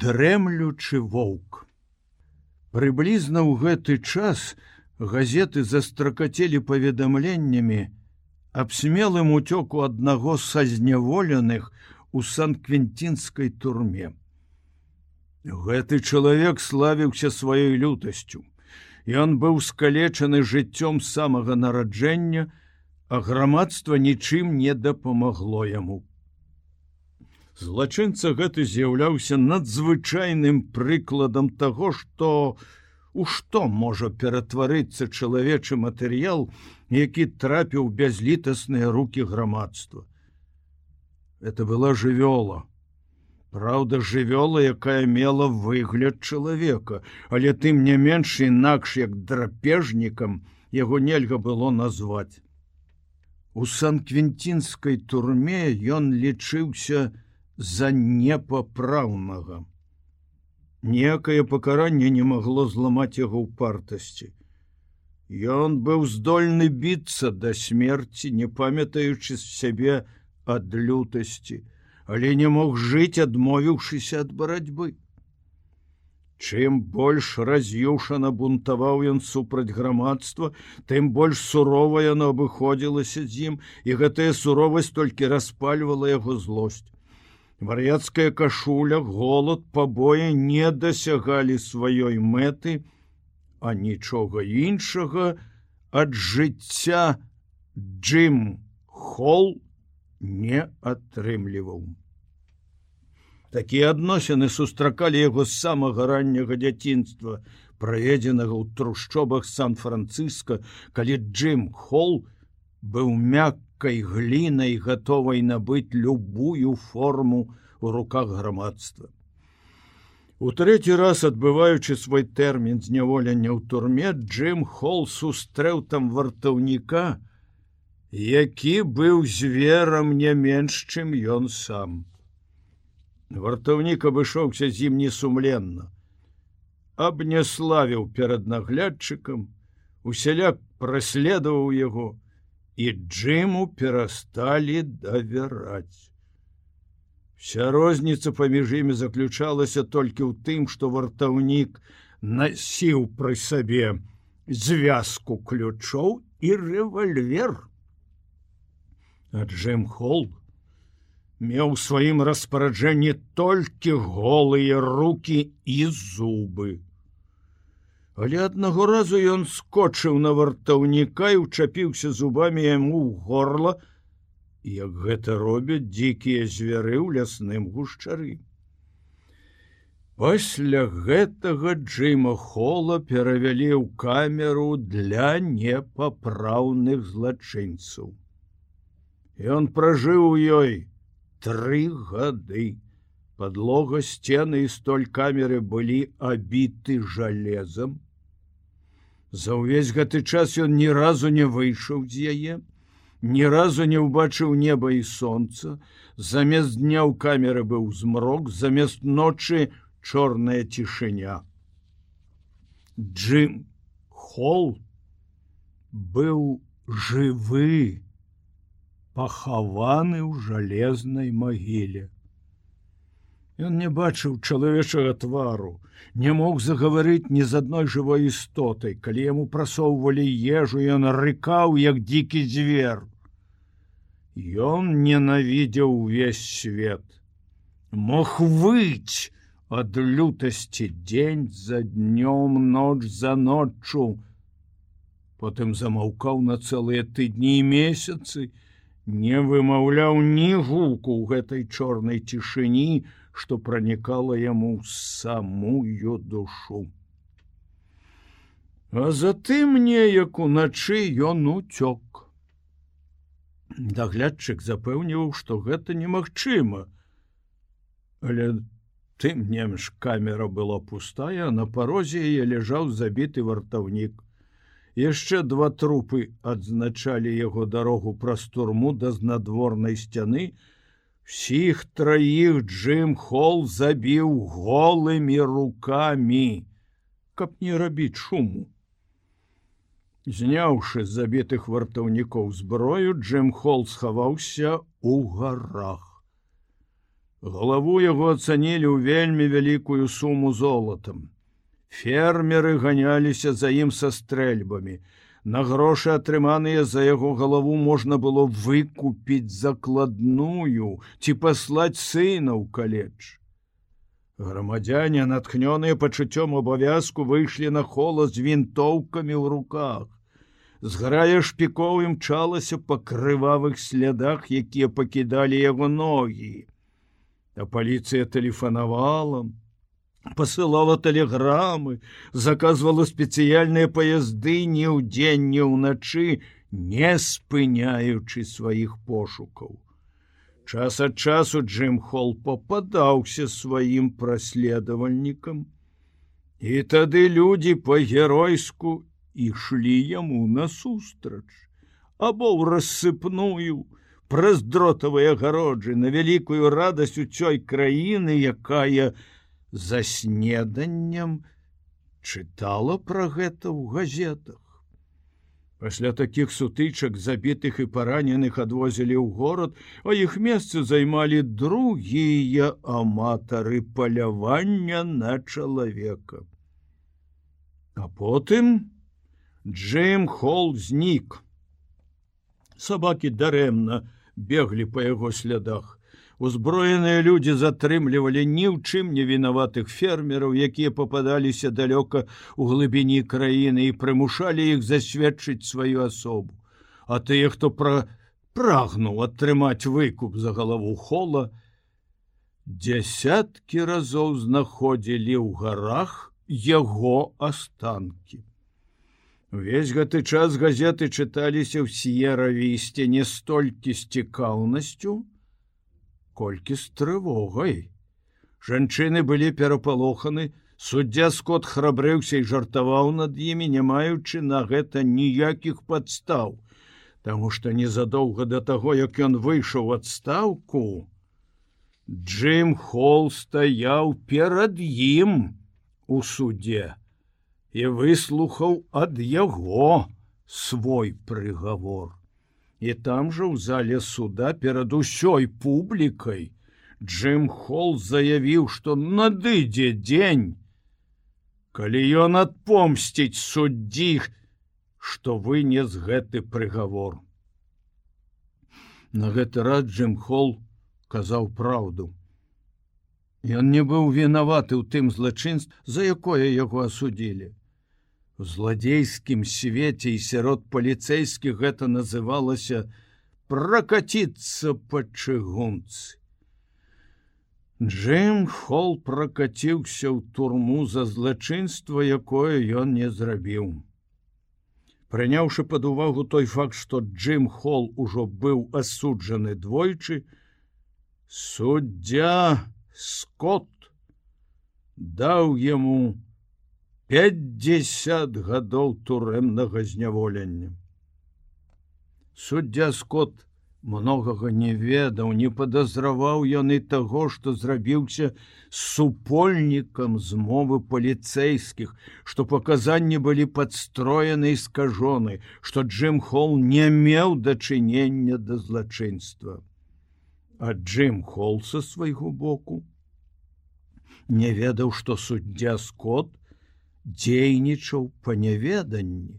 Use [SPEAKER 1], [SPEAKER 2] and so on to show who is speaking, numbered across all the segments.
[SPEAKER 1] дрэмлючы воўк. Прыблізна ў гэты час газеты застракацелі паведамленнямі аб смелым уцёку аднаго са зняволеных у сан-квінтінскай турме. Гэты чалавек славіўся сваёй лютасцю. Ён быў скалечаны жыццём самага нараджэння, а грамадства нічым не дапамагло яму злачынца гэты з'яўляўся надзвычайным прыкладам таго што у што можа ператварыцца чалавечы матэрыял які трапіў бязлітасныя руки грамадства. Это была жывёла. Праўда жывёла якая мела выгляд чалавека але тым не менш інакш як драпежнікам яго нельга было назваць. У сан-квінтінскай турме ён лічыўся за непапраўнага. Некае пакаранне не магло зламаць яго ў партасці. Ён быў здольны біцца да смерці, не памятаючы з сябе ад лютасці, але не мог жыць, адмовіўшыся ад барацьбы. Чым больш раз'юшана бунтаваў ён супраць грамадства, тым больш сурова яно абыходзілася з ім, і гэтая суровасць толькі распальвала яго злосць вар'яцкая кашуля голод пабоі не дасягалі сваёй мэты а нічога іншага ад жыцця джим холл не атрымліваў. Такія адносіны сустракалі яго з самага ранняга дзяцінства праведзенага ў трушчобах сан-францыска калі джим холл быў мяккі мяккай глінай гатовай набыць любую форму у руках грамадства. У трэці раз адбываючы свой тэрмін зняволення ў турме Джим Холл сустрэў там вартаўніка, які быў зверам не менш, чым ён сам. Вартаўнік абышоўся з ім несумленна. Абняславіў перад наглядчыкам, усяляк праследаваў яго, і Джиму перасталі давяраць. Вся розніца паміж імі заключалася толькі ў тым, што вартаўнік насіў пры сабе звязку ключоў і рэвальвер. А Джим Холл меў сваім распараджэнні толькі голыя руки і зубы. Але аднаго разу ён скочыў на вартаўніка і учапіўся зубамі яму ў горла, як гэта робяць дзікія звяры ў лясным гушчары. Пасля гэтага Джима Хола перавялі ў камеру для непапраўных злачынцаў. Ён пражыў у ёй тры гады. Падлога сцены і столь камеры былі абіты жалезам, За ўвесь гэты час ён ні разу не выйшаў з яе, ні разу не ўбачыў неба і сонца, замест дня ў камеры быў змрок, замест ночы чорная цішыня. Джим Холл быў жывы, пахаваны ў жалезнай магіле. Ён не бачыў чалавечага твару, не мог загаварыць ні з адной жывой істотай, калі яму прасоўвалі ежу, ён рыкаў як дзікі звер. Ён ненавідзеў увесь свет. Мог выць ад лютасці дзень за днём ноч за ноччу. Потым замаўкаў на цэлыя тыдні і месяцы, не вымаўляў ні гуку ў гэтай чорнай цішыні, што пранікала яму самую душу. А затым неяк уначы ён уцёк. Даглядчык запэўніваў, што гэта немагчыма. Але тым немш камера была пустая, на парозе яе ляжаў забіты вартаўнік. Яшчэ два трупы адзначалі яго дарогу праз турму да знадворнай сцяны, Всіх траіх Джим Холл забіў голымі руками, каб не рабіць шуму. Зняўшы забітых вартаўнікоў зброю, Джим Холл схаваўся у гарах. Главу яго ацанілі ў вельмі вялікую суму золатам. Фермеры ганяліся за ім са стрэльбамі. На грошы, атрыманыя за яго галаву можна было выкупіць закладную ці паслаць сына ў каледж. Грамадзяне, натхнёныя пачуццём абавязку, выйшлі на хола з вінтоўкамі ў руках. Зграя шпікоў імчалася па крывавых слядах, якія пакідалі яго ногі а паліцыя тэлефанавала посылала тэлеграмы заказвала спецыяльныя паязды ні ўдзень ні ўначы не спыняючы сваіх пошукаў. Час ад часу джим холл попадаўся сваім праследавальнікам. І тады людзі по-геройску ішлі яму насустрач або ў рассыпную праз дротавыя гароджы на вялікую радасць у цёй краіны, якая за снеданнем чытала пра гэта ў газетах. Пасля такіх сутычак забітых і параненых адвозілі ў горад, а іх месцы займалі другія аматары палявання на чалавека. А потым Джим Холл знік. Сабакі дарэмна, беглі па яго слядах. Узброеныя людзі затрымлівалі ні ў чым не вінаватых фермераў, якія пападаліся далёка ў глыбіні краіны і прымушалі іх засведчыць сваю асобу. А тыя, хто пра прагнуў атрымаць выкуп за галаву хола, дзясяткі разоў знаходзілі ў гарах яго астанкі. Увесь гэты час газеты чыталіся ў с'еравісце не столькі з цікаўнасцю, колькі з трывогай. Жанчыны былі перапалоханы, суддзя скот храбрыўся і жартаваў над імі, не маючы на гэта ніякіх падстаў, Таму што незадоўга да таго, як ён выйшаў адстаўку, Джим Холл стаяў перад ім у суде і выслухаў ад яго свой прыгавор. І там жа ў зале суда перад усёй публікай Джим Холл заявіў, што надыдзе дзень, калі ён адпомсціць суддзі, што вынес гэты прыгавор. На гэты рад Джим Холл казаў праўду. Ён не быў вінаваты ў тым злачынств, за якое яго асудзілі злодзейскім свеце і сярод паліцэйскіх гэта называлася прокаціцца па чыгунцы. Джим Холл прокаціўся ў турму за злачынства, якое ён не зрабіў. Прыняўшы пад увагу той факт, што Джим Холл ужо быў асуджаны двойчы, суддзя Скотт даў яму 50 гадоў турэмнага зняволення. Суддзя Скот многага не ведаў, не падазраваў і таго, што зрабіўся супольнікам змовы паліцэйскіх, што паказанні былі падстроены і скажоны, што Джим Холл не меў дачынення да злачынства. А Джим Холл са свайго боку не ведаў, што суддзя Скотт дзейнічаў па няведанні.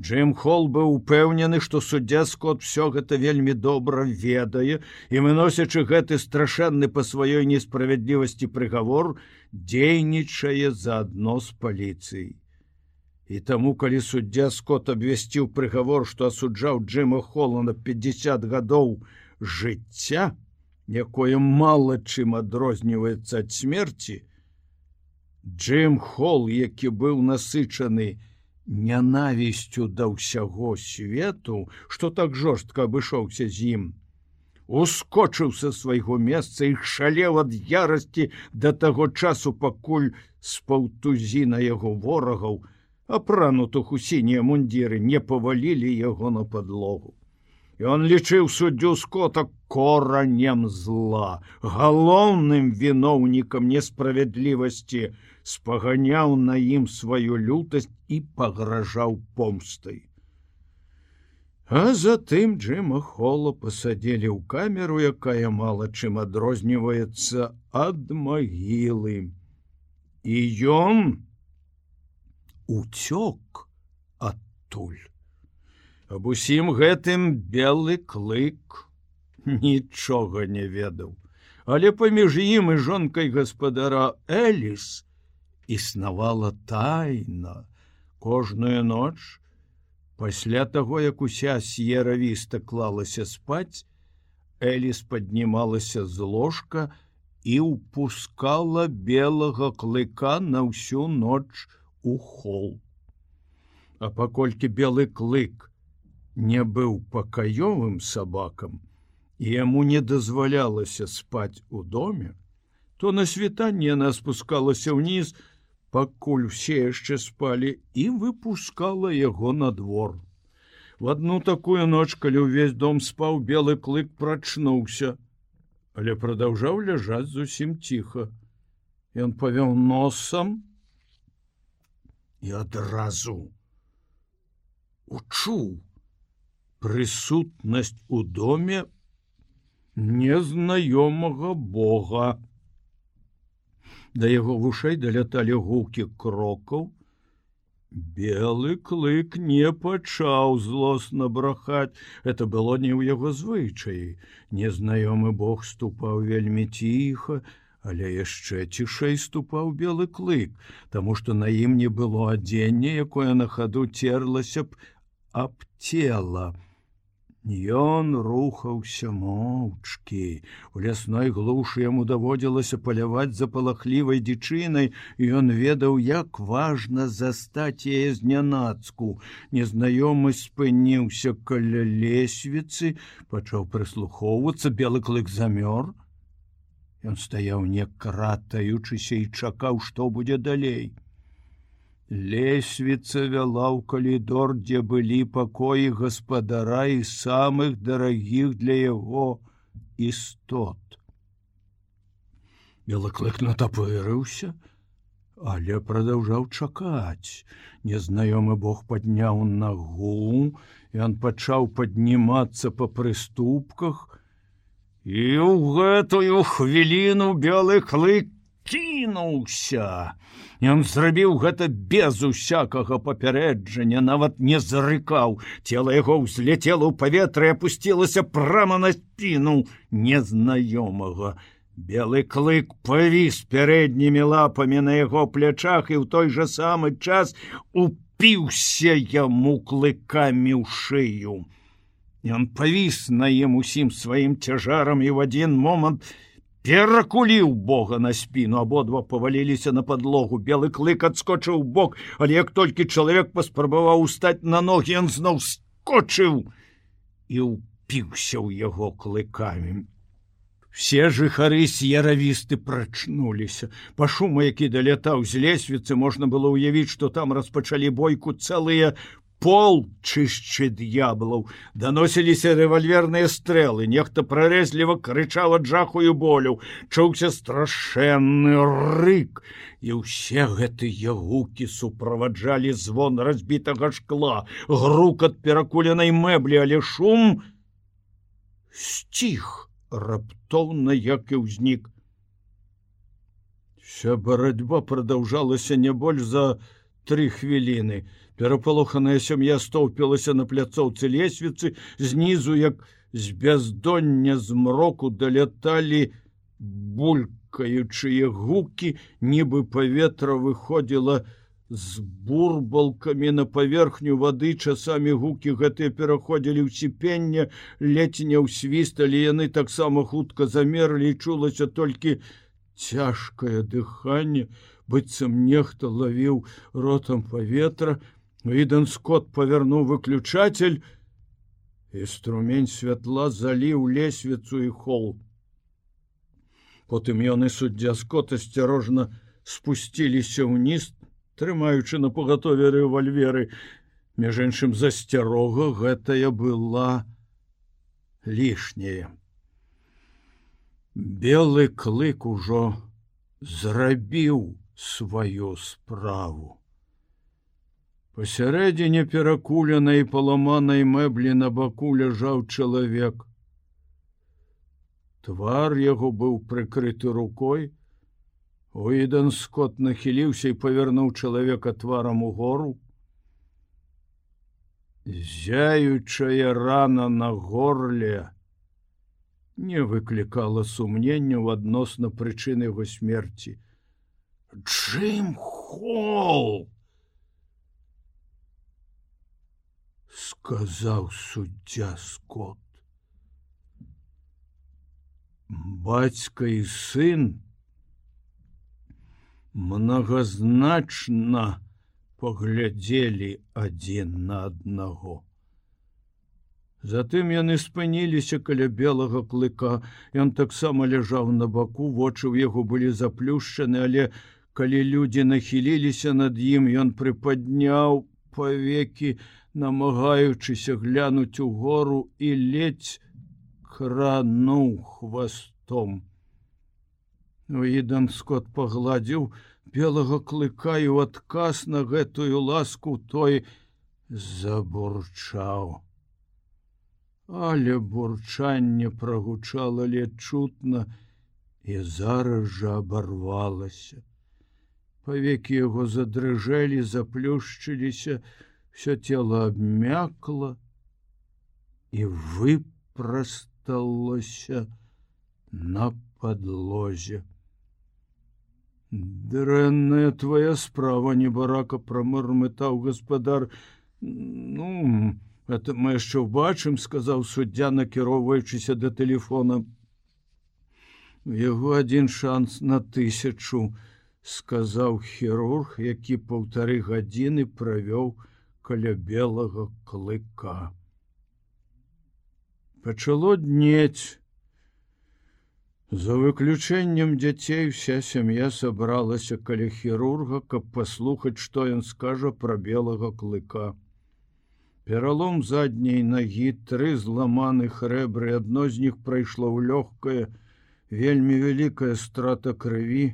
[SPEAKER 1] Джим Холл быў упэўнены, што суддзя Скот все гэта вельмі добра ведае і выносячы гэты страшэнны па сваёй несправядлівасці прыгавор дзейнічае заадно з паліцыяй. І таму, калі суддзя Скот абвясціў прыгавор, што асуджаў Джима Холла на 50 гадоў жыцця, якое мала чым адрозніваецца ад смерти, Джим Холл, які быў насычаны нянавісцю да ўсяго свету, што так жорстка абышоўся з ім, ускочыў са свайго месца і шалеў ад ярасці да таго часу, пакуль з паўтузіна яго ворагаў, апранутых у сінія мундзіры не павалілі яго на падлогу. Ён лічыў суддзю скота коранем зла, галоўным віноўнікам несправядлівасці, спаганяў на ім сваю лютасць і пагражаў помстай. А затым Джима Холла пасадзілі ў камеру, якая мала чым адрозніваецца ад магілы. І ён уцёк адтуль. Аб усім гэтым белы клык нічога не ведаў, але паміж ім і жонкай гаспадара Эліс існавала тайна кожную ноч, пасля таго як уся с'еравіста клалася спаць, Эліс паднімалася з ложка і ўпускала белага клыка на ўсю ноч у хол. А паколькі белы клык не быў пакаёвым сабакам, яму не дазвалялася спаць у доме, то на світанне яна спускалася ўніз, пакуль усе яшчэ спалі і выпускала яго на двор. В одну такую ноч, калі ўвесь дом спаў белы клык прачнуўся, але продолжаў ляжаць зусім ціха. Ён павёў носам і адразу учуў прысутнасць у доме незнаёмага Бога. Да яго вушэй даляталі гукі крокаў. Белы клык не пачаў злосна брахаць. Это было не ў яго звычаі. Незнаёмы Бог ступаў вельмі ціха, але яшчэ цішэй ступаў белы клык, Таму што на ім не было адзення, якое на хаду церлася б аб цела. Ён рухаўся моўчкі. У лясной глушы яму даводзілася паляваць за палахлівай дзічынай, і ён ведаў, як важна застаць яе знянацку. Незнаёмы спыніўся каля лесвіцы, пачаў прыслухоўвацца белы клык замёр. Ён стаяў не кратаючыся і чакаў, што будзе далей. Лесвіца вяла ў калідор, дзе былі пакоі гаспадара і самых дарагіх для яго істот. Белаклык натапырыўся, але прадаўжаў чакаць. Незнаёмы Бог падняў нагу, Ён пачаў паднімацца па прыступках, і ў гэтую хвіліну белы клык кінуўся. Ён зрабіў гэта без усякага папярэджання, нават не зарыкаў. Цела яго ўзляцела ў паветра і опусцілася прама на спіну незнаёмага. Белы клык павіс пярэднімі лапамі на яго плячах і ў той жа самы час упіўся яму клыкамі ў шыю. Ён павіс на ім усім сваім цяжарам і ў адзін момант, перакуліў Бога на спіну абодва паваліліся на подлогу белы клык адскочыў бок але як толькі чалавек паспрабаваў устаць на ногі ён зноў скочыў і упіўся ў яго клыкамі. Все жыхары с'яравісты прачнуліся. Па шуму які далятаў з лесвіцы можна было ўявіць што там распачалі бойку цэлыя полчышчы д'яблаў даносіліся рэвальверныя стрэлы нехта прарэзліва крычаў ад жахую болю чуўся страшэнны рык. І ўсе гэтыя гукі суправаджалі звон разбітага шкла. Грук ад перакуленай мэблі але шум сціх раптоўна як і ўзнік вся барацьба продолжалася не больш за три хвіліны Перапалоханая сям'я стоўпілася на пляцоўцы лесвіцы, знізу, як з бяздоння змроку даляталі булькаючыя гукі, нібы паветра выходзіла з бурбалкамі на паверхню вады. Часамі гукі гэтыя пераходзілі ў сіпення, летня ў свісталі яны таксама хутка замерлі, чулася толькі цяжкае дыханне, быццам нехта лавіў ротам паветра, Віден скот павярнуў выключатель, і струмень святла заліў лесвіцу і хол. Потым ён і суддзя скот асцярожна спусціліся ўніз, трымаючы на пагатове рэвальверы. Між іншым засцярога гэтая была лішняя. Белы клык ужо зрабіў сваю справу. Пасярэдзіне перакуленай паламанай мэблі на баку ляжаў чалавек. Твар яго быў прыкрыты рукой. Уіден скот нахіліўся і павярнуў чалавека тварам у гору. Зяючая рана на горле не выклікала сумненняў адносна прычыны яго смерти. Джим Холл! Сказаў суддзя скот. Бацька і сын многазначна паглядзелі адзін на аднаго. Затым яны спыніліся каля белага клыка. Ён таксама ляжаў на баку, вочы ў яго былі заплюшчаны, але калі людзі нахіліліся над ім, ён прыпадняў павекі, намагаючыся глянуць у гору і ледзь крануў хвастом. Уідан скот пагладзіў белага клыка і ў адказ на гэтую ласку той забурчаў. Але бурчанне прагучала ледь чутна і зараз жа абарвалася. Павекі яго задрыжэлі, заплюшчыліся, все тело обмякло и выпросталося на подлозе. Дрэнная твоя справа не барака промырмытаў гаспадар. Ну это мы яшчэ ўбачым, сказаў суддзя, накіроўваючыся да телефона. Яго адзін шанс на тысячу, сказаў хірург, які паўтары гадзіны правёў, каля белага клыка. Пачало днець. За выключэннем дзяцей вся сям'я сабралася каля хірурга, каб паслухаць, што ён скажа пра белага клыка. Пералом задняй нагі тры зламаных рэбры адно з них прайшло ў лёгкае, вельмі вялікая страта крыві.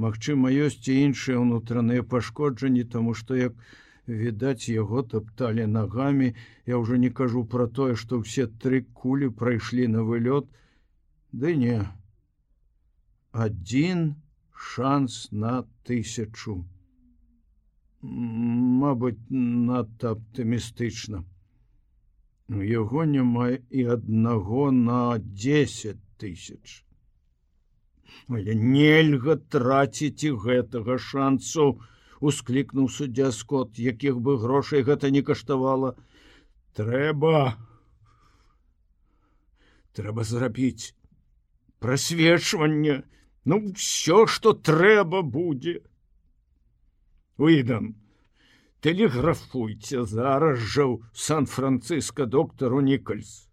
[SPEAKER 1] Магчыма, ёсць і іншыя ўнутраныя пашкоджанні, таму што як відаць яго топталі нагамі. Я ўжо не кажу про тое што ўсе тры кулі прайшлі на вылёт. Ды не. Один шанс на тысячу. Мабыць надта аптымістычна. Яго няма і аднаго на 10 тысяч але нельга траціць і гэтага шансу усклікнуў суддзя скот якіх бы грошай гэта не каштавала. Трэба трэба зрабіць прасвечванне. Ну все что трэба будзе. Выдам тэлеграфуйце зараз жа ў сан-франциско доктору нікальс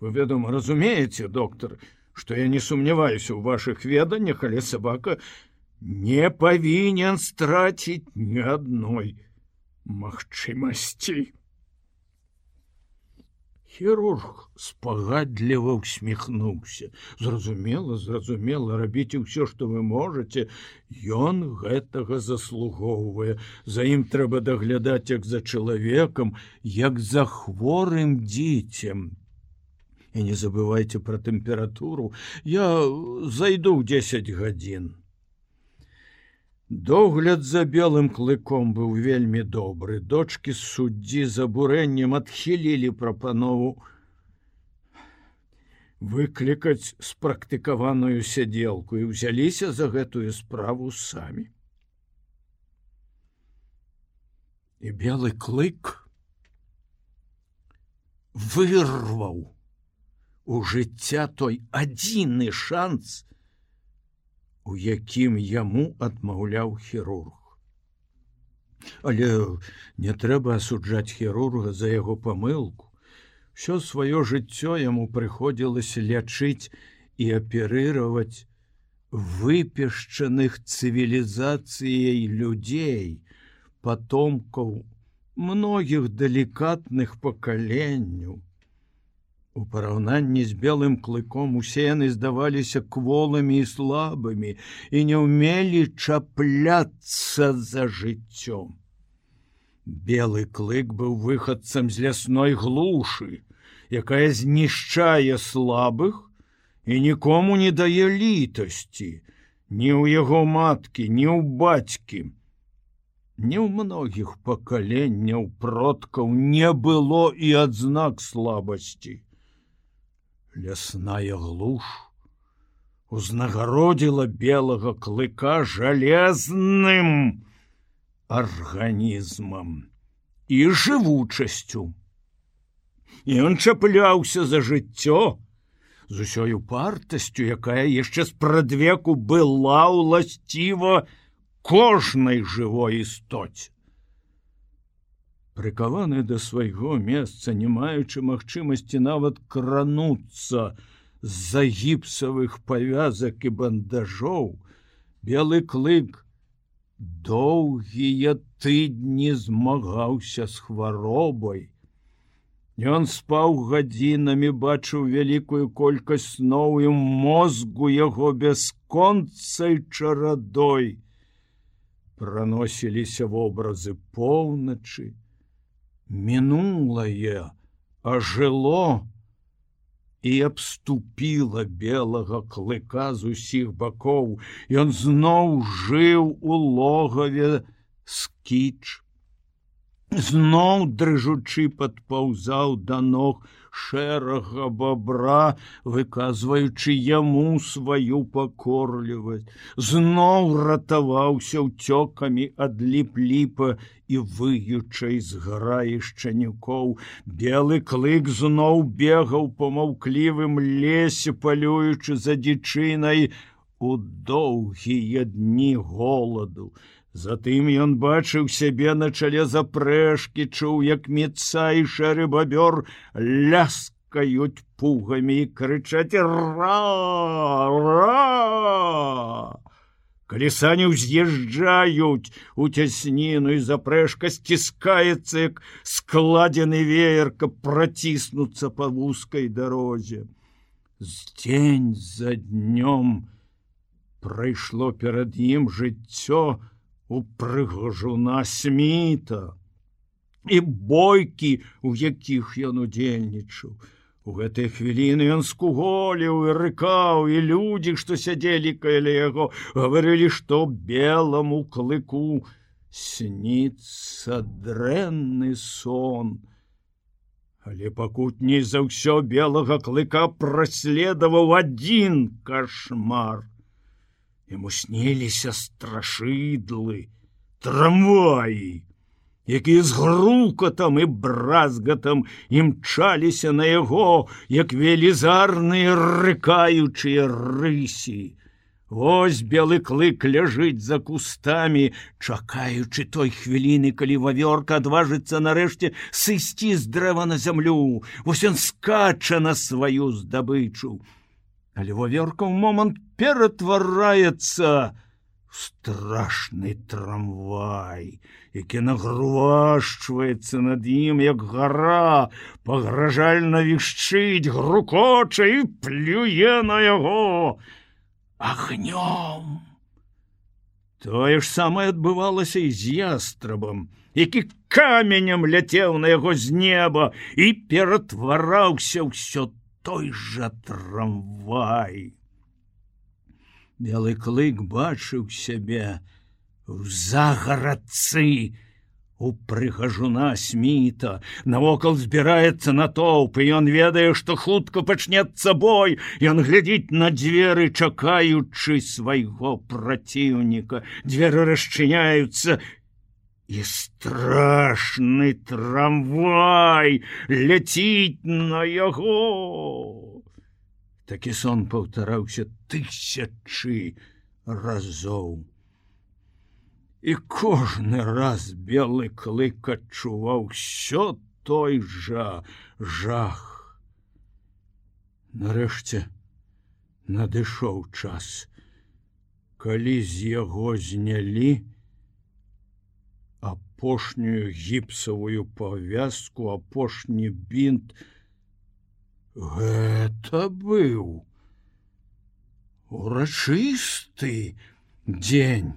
[SPEAKER 1] вы вядома разумееце доктор что я не сумняваюся ў ваших веданнях але сабака не павінен страціць ні адной магчымасці. Хірург спагадліва усміхнуўся. Зразумела, зразумела, рабіце ўсё, што вы можаце. Ён гэтага заслугоўвае. За ім трэба даглядаць як за чалавекам, як за хворым дзіцем. І не забывайце пра тэмпературу. Я зайду ў 10 гадзін. Догляд за белым клыком быў вельмі добры. Дочки з суддзі з абурэннем адхілілі прапанову выклікаць спрактыкаваную сядзелку і ўзяліся за гэтую справу самі. І белы клык вырваў у жыцця той адзіны шанс, у якім яму адмаўляў хірург. Але не трэба асуджаць хірурга за яго памылку. Всё сваё жыццё яму прыходзілася лячыць і аперыраваць выпешчаных цывілізацыяй людзей, патомкаў многіх далікатных пакаленняў. У параўнанні з белым клыком усе яны здаваліся кволамі і слабымі і не ўмелі чапляцца за жыццём. Белы клык быў выхадцам з лясной глушы, якая знішчае слабых і нікому не дае літасці, ні ў яго маткі, ні ў бацькі. Не ў многіх пакаленняў продкаў не было і адзнак слабасці. Лясная глуш узнагародзіла белага клыка жалезным, арганізмам і жывучасцю. І ён чапляўся за жыццё з усёю партасцю, якая яшчэ спрадвеку была ўласціва кожнай жывой істоце. Прыкаваны да свайго месца, не маючы магчымасці нават крануцца з-за гіпсавых павязак і бандажоў, белы клык доўгія тыдні змагаўся з хваробай. Ён спаў гадзінамі, бачыў вялікую колькасць сноў і мозгу яго бясконцай чарадой. Праносіліся вобразы поўначы, мінулае, ажыло, і абступіла белага клыка з усіх бакоў. Ён зноў жыў у логаве скіч. Зноў дрыжучы падпаўзаў да ног шэрага бабра выказваючы яму сваю пакорлівасць. Зноў ратаваўся ўцёкамі ад ліп-ліпа і выючай з граішчанюкоў белы клык зноў бегаў по маўклівым лесе палюючы за дзічынай у доўгія дні голаду Затым ён бачыў сябе на чале запрэшкі, чуў, як меца і шэры бабёр ляскаюць пугамі і крычаць ра! Калісані ўз'язджаюць у цясніну і запрэшка сціскаецца, як складзены веер, каб праціснуцца па вузкай дарозе. З дзень за днём прайшло перад ім жыццё, у прыгожуна сміта і бойкі, у якіх ён удзельнічаў. У гэтыя хвіліны ён скуголіў і рыкаў і людзі, што сядзелі каля яго, гаварылі, што белому клыку сніцца дрэнны сон. Але пакутней за ўсё белага клыка праследаваў адзін кашмар. Яму сніліся страшыдлы, трамваі, якія з грукатам і бразгатам імчаліся на яго, як велізарныя рыкаючыя рысі. Вось белы клык ляжыць за кустамі, чакаючы той хвіліны, калі вавёрка адважыцца нарэшце сысці з дрэва на зямлю, Вось ён скача на сваю здабычу але ваверка ў момант ператвараецца страшны трамвай, які нагрувашчваецца над ім як гора пагражальна вішчыць грукоча і плюе на яго агнём. Тое ж самае адбывалася і з ястрабам, які каменем ляцеў на яго з неба і ператвараўся ўсё той жа трамвай. Белы клык бачыў сябе в загарадцы у прыгажуна сміта. Навокал збіраецца натоўп і ён ведае што хутка пачнецца бой. Ён глядзіць на дзверы чакаючы свайго праціўніка. Дзверы расчыняюцца і страшны трамвай ляціць на яго. Такі сон паўтараўся тысячы разоў. І кожны раз белы клык адчуваў усё той жа жах. Нарэшце надышоў час, калі з яго знялі, апошнюю гіпсавую павязку апошні бінт гэта быў урачысты дзень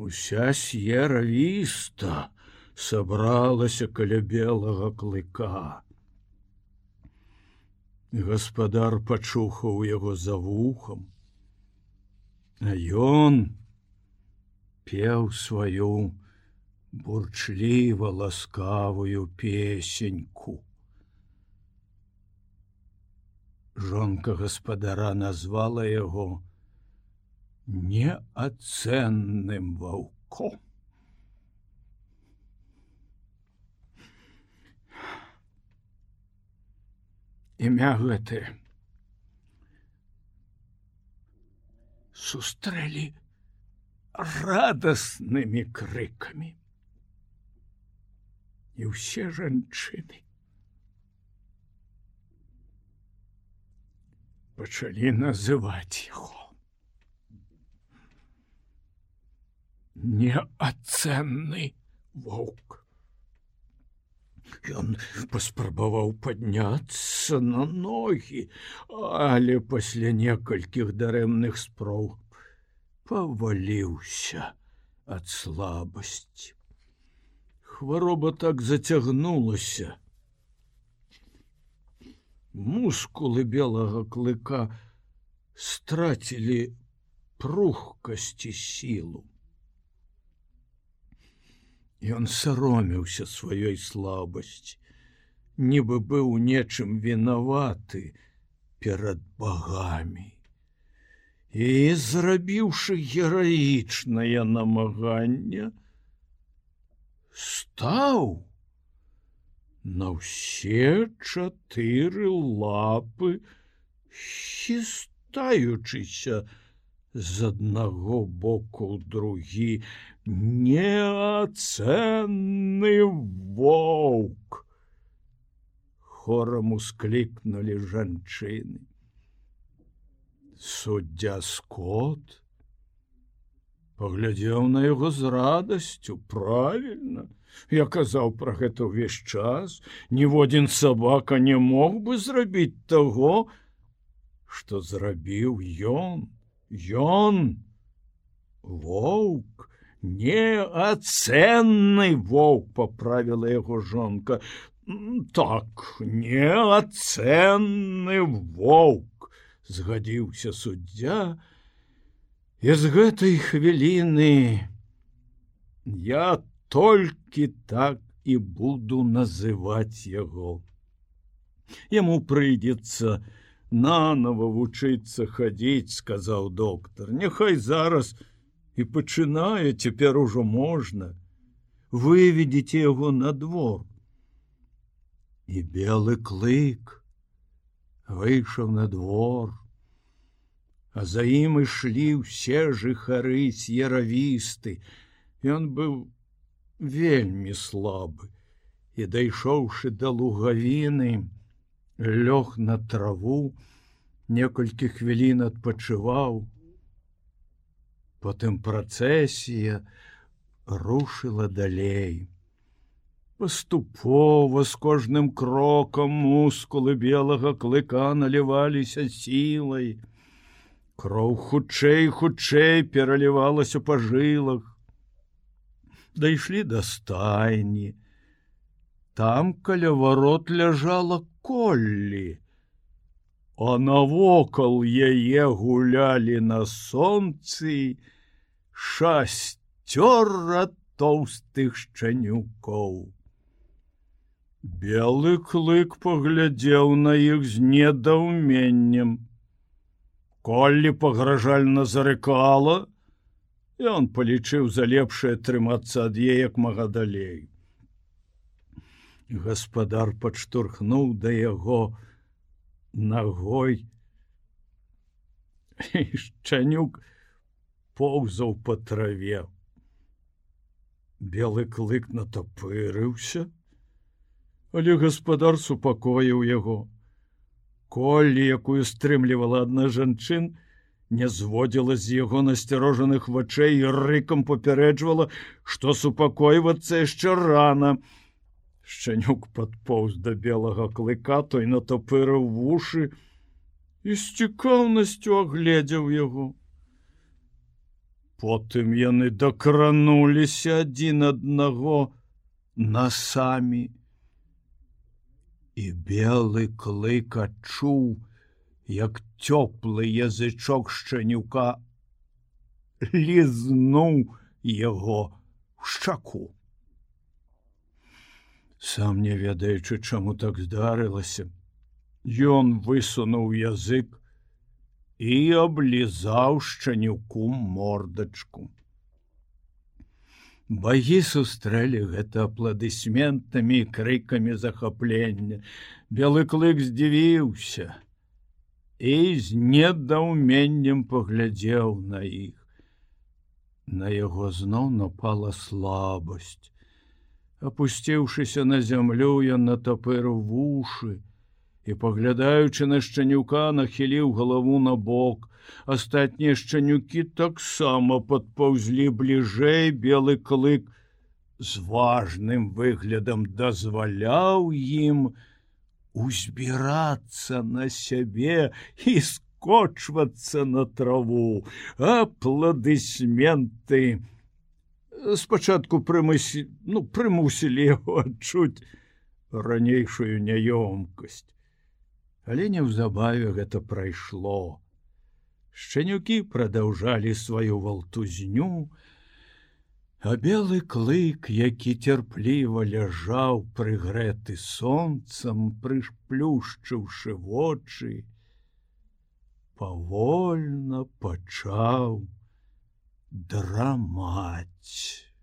[SPEAKER 1] уся с'ера віста сабралася каля белага клыка. Гаспадар пачухаў яго за вухам, А ён пеў сваю бурчліва ласкавую песеньку. Жонка гаспадара назвала яго неацэнным ваўком. імя гэтае сустрэлі радаснымі крыкамі і ўсе жанчыны. Пачалі называць яго. Неацэнны воўк. Ён паспрабаваў падняцца на ногі, але пасля некалькіх дарэмных спроў паваліўся ад слабасці. Хвароба так зацягнулася. Мускулы белага клыка страцілі прухкасці сілу. Ён саромеўся сваёй слабасці, нібы быў нечым вінаваты перад багамі. І зрабіўшы гераічнае намаганне, стаў. На ўсе чатыры лапы, хістаючыся, з аднаго боку другі неацэнны воўк. Хорам усклікнули жанчыны. Суддзя скот паглядзеў на яго з радасцю правільна. Я казаў пра гэта ўвесь час. Ніводзін сабака не мог бы зрабіць таго што зрабіў ён. Ён воўк неацэнны воўк поправіла яго жонка. Так неацэнны воўк згадзіўся суддзя і з гэтай хвіліны я толькі так і буду называць яго. Яму прыйдзецца на нанова вучыцца хадзіць сказаў доктор няхай зараз і пачынае цяпер ужо можна. Выведзеце яго на двор. І белы клык выйшаў на двор а за ім ішлі ўсе жыхары яравісты ён быў вельмі слабы і дайшоўшы да лугавіны лёг на траву, некалькі хвілін адпачываў. Потым працэсія рушыла далей. Паступова з кожным крокам мускулы белага клыка наліваліся сілай. Кроў хутчэй, хутчэй пералівалася па жылах. Дайшлі да стайні. Там каля варот ляжала коллі. А навокал яе гулялі на сонцы шасцёра тоўстых шчанюкоў. Белы клык паглядзеў на іх з недаўменнем. Коллі пагражальна зарыкала, і он палічыў за лепшае трымацца ад яе як мага далей. Гаспадар падштурхнуў да яго ногой шчанюк поўзаў по траве. Белы клык натапырыўся але гаспадар супакоіў яго колі якую стрымлівала адна жанчын не зводзіла з яго насцярожаных вачэй рыкам папярэджвала што супакойвацца яшчэ рана Шчанюк падпоўз да белага клыка той натапырыў вушы і з цікаўнасцю агледзеў яго. Потым яны дакрануліся адзін аднаго насамі і белы клык адчуў, як цёплы язычок шчанюка лізнуў яго шчаку. Сам не ведаючы, чаму так здарылася, Ён высунуў язык і аблізаў шчанюку мордачку. Багі сустрэлі гэта апладысментамі і крыкамі захаплення. Белы клык здзівіўся і з недаўменнем паглядзеў на іх. На яго зноў напала слабасць. Апусціўшыся на зямлю, ён натапыру вушы і, паглядаючы на шчанюка, нахіліў галаву на бок. Астатнія шчанюкі таксама падпаўзлі бліжэй белы клык з важным выглядам дазваляў ім узбірацца на сябе і скочвацца на траву, апладысменты. Спачатку прымусі, ну, прымусілі яго адчуць ранейшую няёмкасць. Але неўзабаве гэта прайшло. Шчанюкі прадаўжалі сваю валтузню, А белы клык, які цярпліва ляжаў прыгрэты сонцам, прышплюшчыўшы вочы, павольна пачаў драмаць.